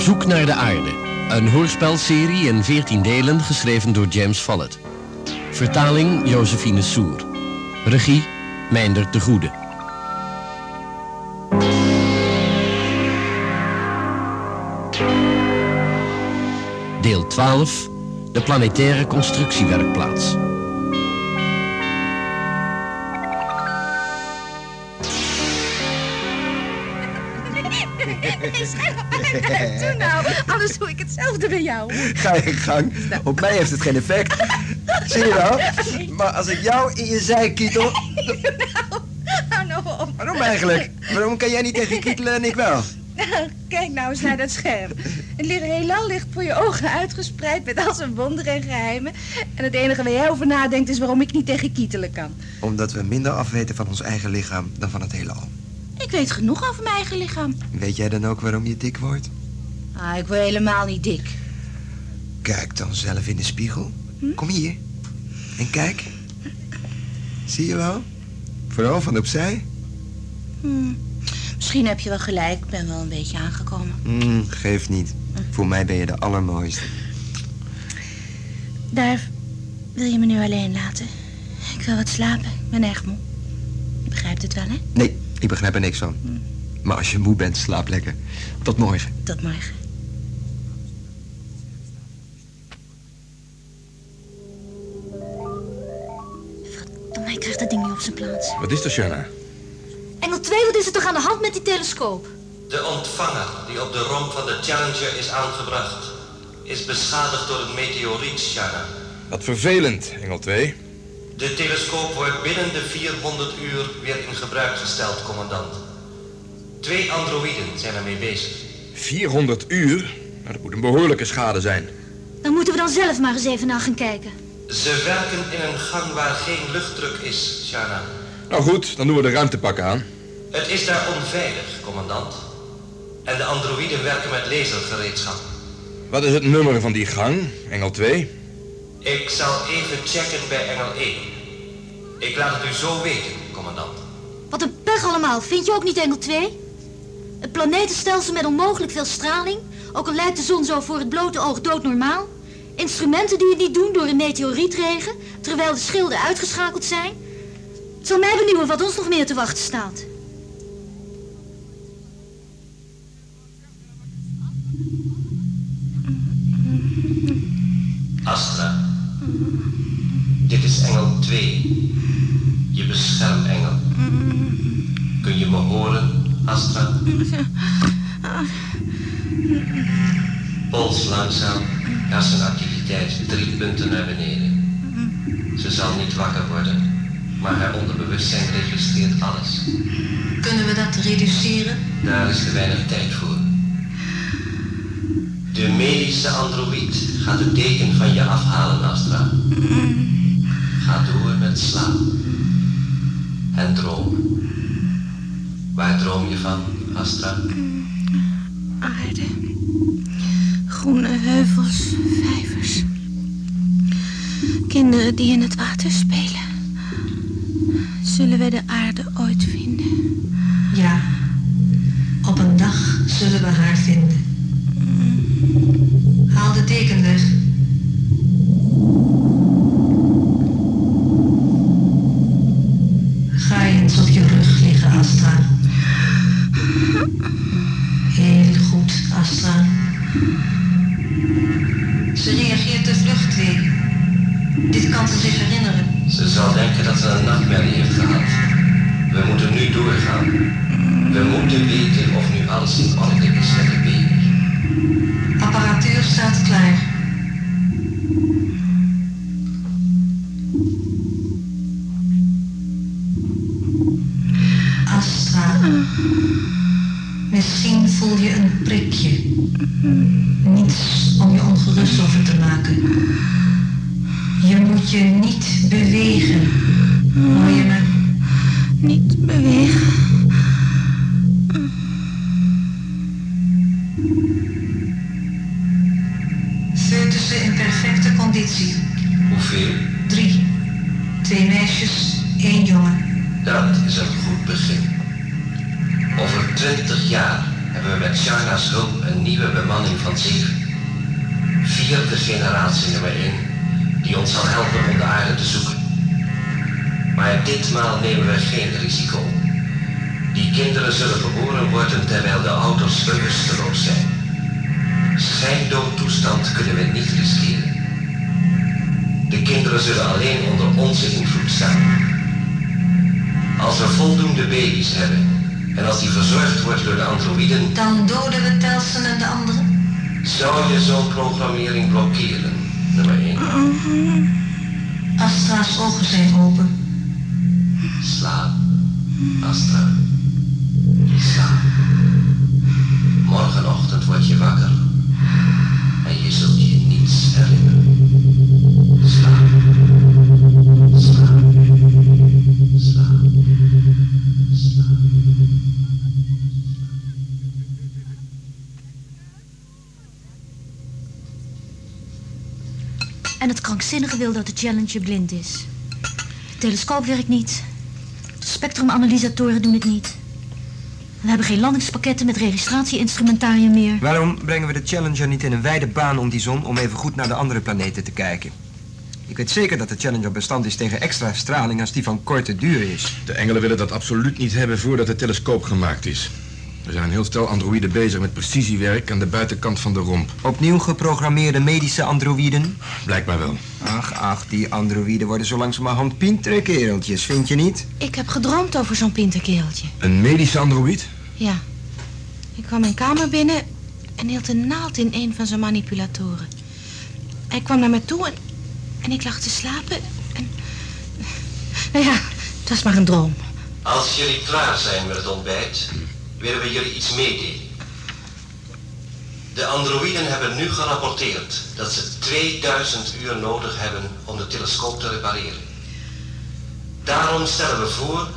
Op zoek naar de aarde. Een hoorspelserie in 14 delen geschreven door James Follett. Vertaling Josephine Soer. Regie Meindert de Goede. Deel 12. De planetaire constructiewerkplaats. Doe nou, anders doe ik hetzelfde bij jou. Ga je gang. Op mij heeft het geen effect. Zie je wel? Maar als ik jou in je zij kietel... Hou nou op. Waarom eigenlijk? Waarom kan jij niet tegen kietelen en ik wel? Kijk nou eens naar dat scherm. Het ligt heelal ligt voor je ogen uitgespreid met al zijn wonderen en geheimen. En het enige waar jij over nadenkt is waarom ik niet tegen kietelen kan. Omdat we minder afweten van ons eigen lichaam dan van het heelal. Ik weet genoeg over mijn eigen lichaam. Weet jij dan ook waarom je dik wordt? Ah, ik word helemaal niet dik. Kijk dan zelf in de spiegel. Kom hier. En kijk. Zie je wel? Vooral van opzij. Hm. Misschien heb je wel gelijk. Ik ben wel een beetje aangekomen. Hmm, geeft niet. Voor mij ben je de allermooiste. Daar wil je me nu alleen laten. Ik wil wat slapen. Ik ben echt moe. Je begrijpt het wel, hè? Nee, ik begrijp er niks van. Maar als je moe bent, slaap lekker. Tot morgen. Tot morgen. Verdomme, ik krijg dat ding niet op zijn plaats. Wat is er, Shanna? Engel 2, wat is er toch aan de hand met die telescoop? De ontvanger die op de romp van de Challenger is aangebracht, is beschadigd door een meteoriet, Shanna. Wat vervelend, Engel 2. De telescoop wordt binnen de 400 uur weer in gebruik gesteld, commandant. Twee androïden zijn ermee bezig. 400 uur? Nou, dat moet een behoorlijke schade zijn. Dan moeten we dan zelf maar eens even naar gaan kijken. Ze werken in een gang waar geen luchtdruk is, Shanna. Nou goed, dan doen we de ruimtepakken aan. Het is daar onveilig, commandant. En de androïden werken met lasergereedschap. Wat is het nummer van die gang, Engel 2? Ik zal even checken bij Engel 1. Ik laat het u zo weten, commandant. Wat een pech allemaal, vind je ook niet, Engel 2? Het planetenstelsel met onmogelijk veel straling. Ook al lijkt de zon zo voor het blote oog doodnormaal. Instrumenten die het niet doen door een meteorietregen, terwijl de schilden uitgeschakeld zijn. Het zal mij benieuwen wat ons nog meer te wachten staat. Astra? Pols langzaam, hersenactiviteit drie punten naar beneden. Ze zal niet wakker worden, maar haar onderbewustzijn registreert alles. Kunnen we dat reduceren? Daar is te weinig tijd voor. De medische androïd gaat het deken van je afhalen, Astra. Ga door met slapen. En dromen. Waar droom je van, Astra? Aarde. Groene heuvels, vijvers. Kinderen die in het water spelen. Zullen we de aarde ooit vinden? Ja. Op een dag zullen we haar vinden. Haal de deken weg. Ga eens op je rug liggen, Astra. Ze reageert te vlucht weer. Dit kan ze zich herinneren. Ze zal denken dat ze een nachtmerrie heeft gehad. We moeten nu doorgaan. We moeten weten of nu alles in orde is met de baby. Apparatuur staat klaar. Astra. Misschien voel je een prikje. Niets om je ongerust over te maken. Je moet je niet bewegen. Hoor je me? Niet bewegen. Foetussen in perfecte conditie. Hoeveel? Drie. Twee meisjes, één jongen. Dat is een goed begin. Over twintig jaar hebben we met China's hulp een nieuwe bemanning van zeven. Vierde generatie nummer 1, die ons zal helpen om de aarde te zoeken. Maar ditmaal nemen we geen risico. Die kinderen zullen geboren worden terwijl de ouders bewusteloos zijn. Schijndoodtoestand kunnen we niet riskeren. De kinderen zullen alleen onder onze invloed staan. Als we voldoende baby's hebben en als die verzorgd wordt door de androïden, Dan doden we Telsen en de anderen. zou je zo'n programmering blokkeren, nummer 1. Astra's ogen zijn open. Slaap, Astra. Slaap. Morgenochtend word je wakker en je zult je niets herinneren. En het krankzinnige wil dat de Challenger blind is. De telescoop werkt niet. De spectrumanalysatoren doen het niet. We hebben geen landingspakketten met registratieinstrumentarium meer. Waarom brengen we de Challenger niet in een wijde baan om die zon... om even goed naar de andere planeten te kijken? Ik weet zeker dat de Challenger bestand is tegen extra straling als die van korte duur is. De engelen willen dat absoluut niet hebben voordat de telescoop gemaakt is. Er zijn een heel stel androïden bezig met precisiewerk aan de buitenkant van de romp. Opnieuw geprogrammeerde medische androïden? Blijkbaar wel. Ach, ach, die androïden worden zo langzamerhand pintere kereltjes, vind je niet? Ik heb gedroomd over zo'n pinterkereltje. Een medische androïd? Ja. Ik kwam mijn kamer binnen en hield een naald in een van zijn manipulatoren. Hij kwam naar me toe en, en ik lag te slapen en... Nou ja, het was maar een droom. Als jullie klaar zijn met het ontbijt, willen we jullie iets meedelen. De androïden hebben nu gerapporteerd dat ze 2000 uur nodig hebben om de telescoop te repareren. Daarom stellen we voor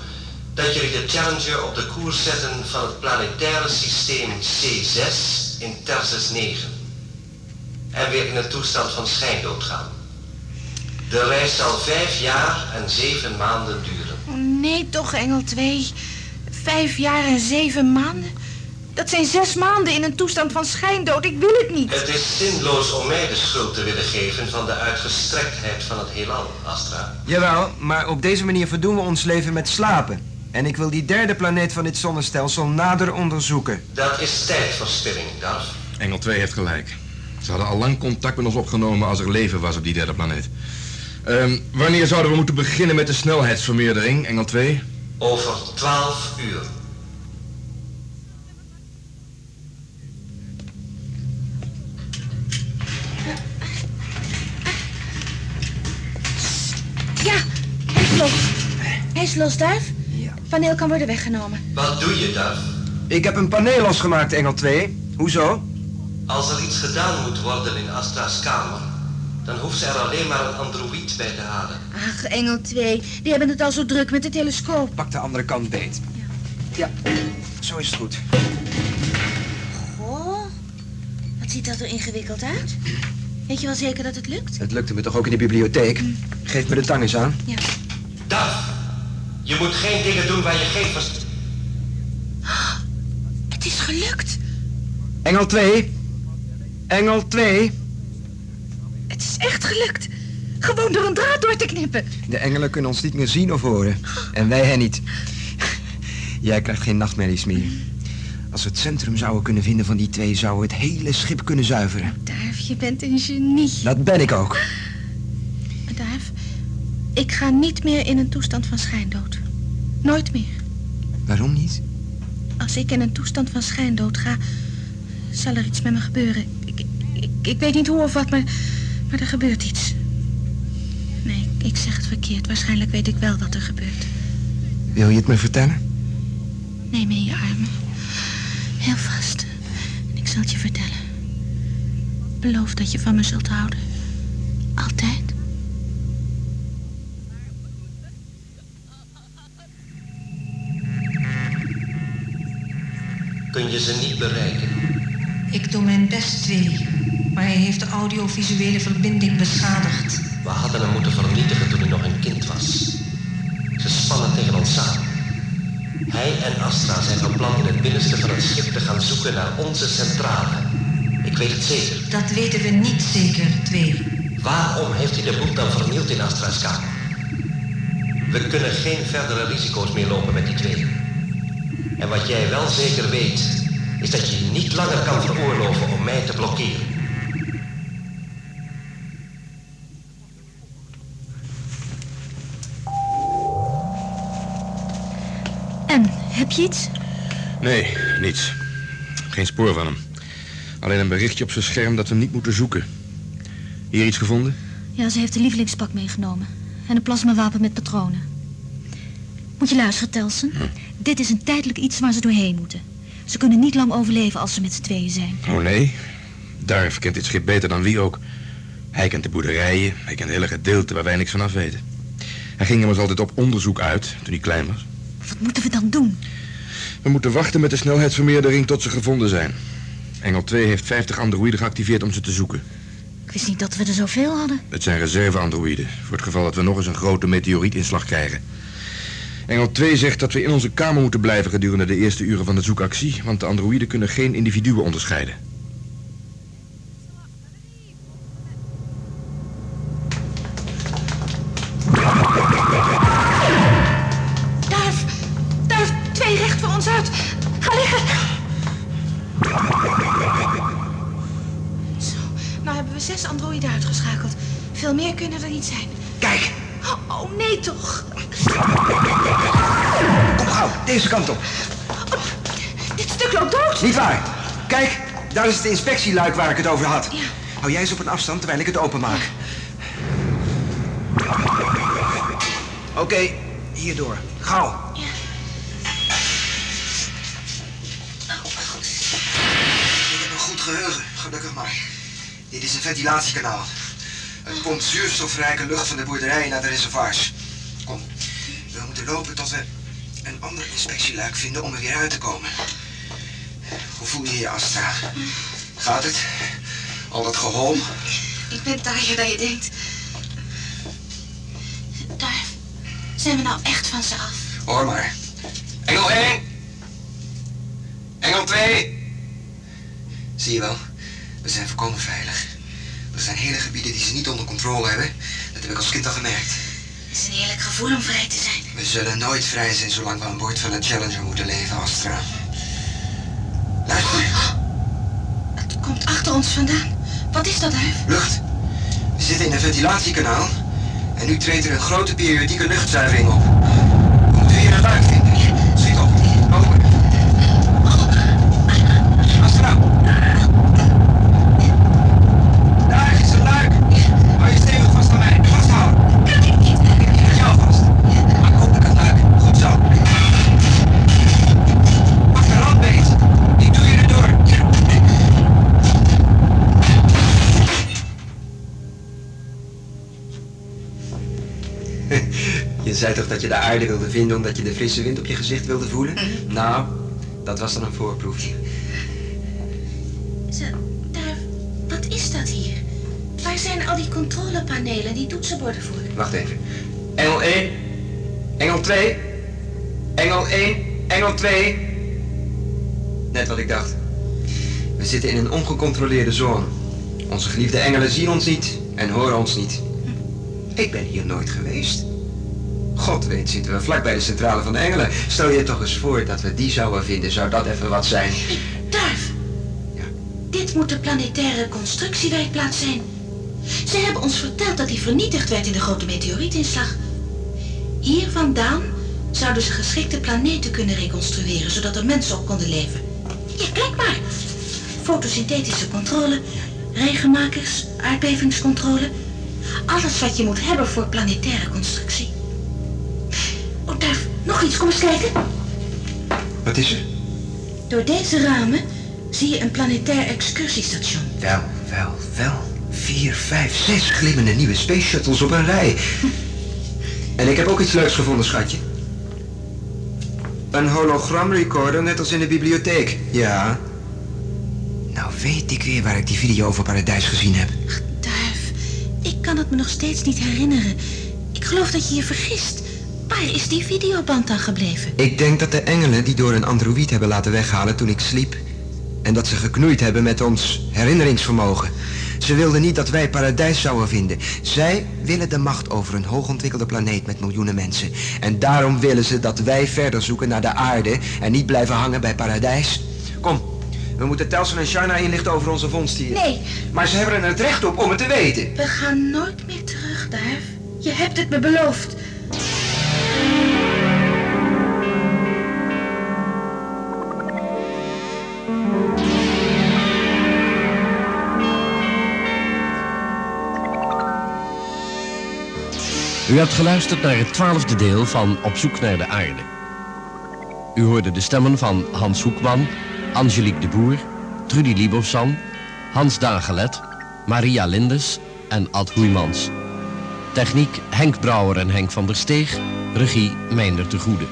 dat jullie de Challenger op de koers zetten van het planetaire systeem C6 in Tersus 9 en weer in een toestand van schijndood gaan. De reis zal vijf jaar en zeven maanden duren. Oh, nee toch, Engel 2. Vijf jaar en zeven maanden? Dat zijn zes maanden in een toestand van schijndood. Ik wil het niet. Het is zinloos om mij de schuld te willen geven van de uitgestrektheid van het heelal, Astra. Jawel, maar op deze manier verdoen we ons leven met slapen. En ik wil die derde planeet van dit zonnestelsel nader onderzoeken. Dat is tijdverspilling, Darf. Engel 2 heeft gelijk. Ze hadden al lang contact met ons opgenomen als er leven was op die derde planeet. Ehm, wanneer zouden we moeten beginnen met de snelheidsvermeerdering, Engel 2? Over twaalf uur. Ja, hij is los. Hij is los, Duif. Ja. Paneel kan worden weggenomen. Wat doe je, Darf? Ik heb een paneel losgemaakt, Engel 2. Hoezo? Als er iets gedaan moet worden in Astra's kamer, dan hoeft ze er alleen maar een androïd bij te halen. Ach, Engel 2. Die hebben het al zo druk met de telescoop. Pak de andere kant beet. Ja, zo is het goed. Goh, wat ziet dat er ingewikkeld uit? Weet je wel zeker dat het lukt? Het lukte me toch ook in de bibliotheek? Geef me de tang eens aan. Ja. Darf, je moet geen dingen doen waar je geen verstand... Het is gelukt. Engel 2. Engel 2. Het is echt gelukt. Gewoon door een draad door te knippen. De engelen kunnen ons niet meer zien of horen. En wij hen niet. Jij krijgt geen nachtmerries meer. Als we het centrum zouden kunnen vinden van die twee... zouden we het hele schip kunnen zuiveren. Duif, je bent een genie. Dat ben ik ook. Duif, ik ga niet meer in een toestand van schijndood. Nooit meer. Waarom niet? Als ik in een toestand van schijndood ga, zal er iets met me gebeuren. Ik, ik, ik weet niet hoe of wat, maar, maar er gebeurt iets. Nee, ik zeg het verkeerd. Waarschijnlijk weet ik wel wat er gebeurt. Wil je het me vertellen? Neem me in je armen. Heel vast. En ik zal het je vertellen. Beloof dat je van me zult houden. Altijd. Kun je ze niet bereiken? Ik doe mijn best, twee. Maar hij heeft de audiovisuele verbinding beschadigd. We hadden hem moeten vernietigen toen hij nog een kind was. Ze spannen tegen ons samen. Hij en Astra zijn van plan in het binnenste van het schip te gaan zoeken naar onze centrale. Ik weet het zeker. Dat weten we niet zeker, twee. Waarom heeft hij de boel dan vernield in Astra's kamer? We kunnen geen verdere risico's meer lopen met die twee. En wat jij wel zeker weet, is dat je je niet langer kan veroorloven om mij te blokkeren. Heb je iets? Nee, niets. Geen spoor van hem. Alleen een berichtje op zijn scherm dat we niet moeten zoeken. Hier iets gevonden? Ja, ze heeft een lievelingspak meegenomen. En een plasmawapen met patronen. Moet je luisteren, Telsen. Dit is een tijdelijk iets waar ze doorheen moeten. Ze kunnen niet lang overleven als ze met z'n tweeën zijn. Oh nee. Darf kent dit schip beter dan wie ook. Hij kent de boerderijen, hij kent hele gedeelten waar wij niks van af weten. Hij ging immers altijd op onderzoek uit toen hij klein was. Wat moeten we dan doen? We moeten wachten met de snelheidsvermeerdering tot ze gevonden zijn. Engel 2 heeft 50 androïden geactiveerd om ze te zoeken. Ik wist niet dat we er zoveel hadden. Het zijn reserve-androïden, voor het geval dat we nog eens een grote meteorietinslag krijgen. Engel 2 zegt dat we in onze kamer moeten blijven gedurende de eerste uren van de zoekactie, want de androïden kunnen geen individuen onderscheiden. Er niet zijn. Kijk, Oh, oh, nee toch. kom gauw, deze kant op. Dit stuk loopt dood. Niet waar? Kijk, daar is het inspectieluik waar ik het over had. Ja. Hou jij eens op een afstand terwijl ik het openmaak. Oké, hierdoor. Gauw. Ik heb een goed geheugen, gelukkig maar. Dit is een ventilatiekanaal. Het pompt zuurstofrijke lucht van de boerderij naar de reservoirs. Kom, we moeten lopen tot we een ander inspectieluik vinden om er weer uit te komen. Hoe voel je je, Astra? Gaat het? Al dat geholm? Ik ben taaier dan je denkt. Duif, zijn we nou echt van ze af? Hoor maar. Engel 1. Engel 2. Zie je wel, we zijn volkomen veilig. Er zijn hele gebieden die ze niet onder controle hebben. Dat heb ik als kind al gemerkt. Het is een heerlijk gevoel om vrij te zijn. We zullen nooit vrij zijn zolang we aan boord van een Challenger moeten leven, Astra. Luister, Het komt achter ons vandaan. Wat is dat, Duif? lucht. We zitten in een ventilatiekanaal. En nu treedt er een grote periodieke luchtzuivering op. We moeten hier een luik zei toch dat je de aarde wilde vinden omdat je de frisse wind op je gezicht wilde voelen? Nou, dat was dan een voorproefje. Ze, Duif, wat is dat hier? Waar zijn al die controlepanelen en die toetsenborden voor? Wacht even. Engel 1. Engel 2. Engel 1. Engel 2. Net wat ik dacht. We zitten in een ongecontroleerde zone. Onze geliefde engelen zien ons niet en horen ons niet. Ik ben hier nooit geweest. God weet zitten we vlak bij de centrale van de engelen. Stel je toch eens voor dat we die zouden vinden. Zou dat even wat zijn? Duif! Ja. Dit moet de planetaire constructiewerkplaats zijn. Ze hebben ons verteld dat die vernietigd werd in de grote meteorietinslag. Hier vandaan zouden ze geschikte planeten kunnen reconstrueren, zodat er mensen op konden leven. Ja, kijk maar. Fotosynthetische controle, regenmakers, aardbevingscontrole. Alles wat je moet hebben voor planetaire constructie. Iets, kom eens kijken. Wat is er? Door deze ramen zie je een planetair excursiestation. Wel, wel, wel. Vier, vijf, zes glimmende nieuwe space shuttles op een rij. En ik heb ook iets leuks gevonden, schatje. Een hologramrecorder, net als in de bibliotheek. Ja. Nou weet ik weer waar ik die video over Paradijs gezien heb. Duif, ik kan het me nog steeds niet herinneren. Ik geloof dat je je vergist. Waar is die videoband dan gebleven? Ik denk dat de engelen die door een androïd hebben laten weghalen toen ik sliep. En dat ze geknoeid hebben met ons herinneringsvermogen. Ze wilden niet dat wij paradijs zouden vinden. Zij willen de macht over een hoogontwikkelde planeet met miljoenen mensen. En daarom willen ze dat wij verder zoeken naar de aarde en niet blijven hangen bij paradijs. Kom, we moeten Telson en Shana inlichten over onze vondst hier. Nee, Maar ze hebben er het recht op om het te weten. we gaan nooit meer terug, Duif. Je hebt het me beloofd. U hebt geluisterd naar het twaalfde deel van Op zoek naar de aarde. U hoorde de stemmen van Hans Hoekman, Angelique de Boer, Trudy Liebofsan, Hans Dagelet, Maria Lindes en Ad Hoeymans. Techniek Henk Brouwer en Henk van der Steeg, regie Meindert de Goede.